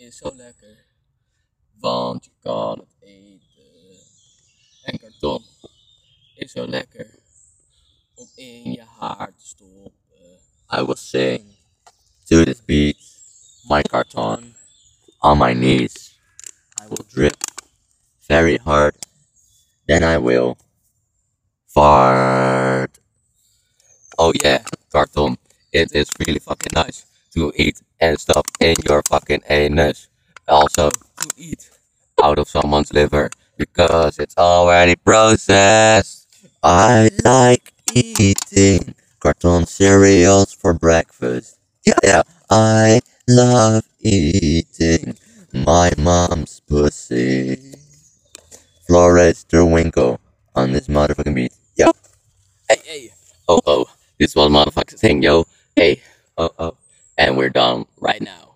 is zo lekker. Want je kan het eten. En karton is zo lekker om in je haar te stoppen. I will sing to this beat, my carton on my knees. I will drip very hard, then I will fart. Oh yeah, carton. It is really fucking nice to eat and stuff in your fucking anus. Also to eat out of someone's liver because it's already processed. I like eating carton cereals for breakfast. Yeah, yeah. I love eating my mom's pussy. Flores Winkle on this motherfucking beat. Yo. Hey, hey. Oh, oh. This was motherfucking thing, yo. Hey. Oh, oh. And we're done right now.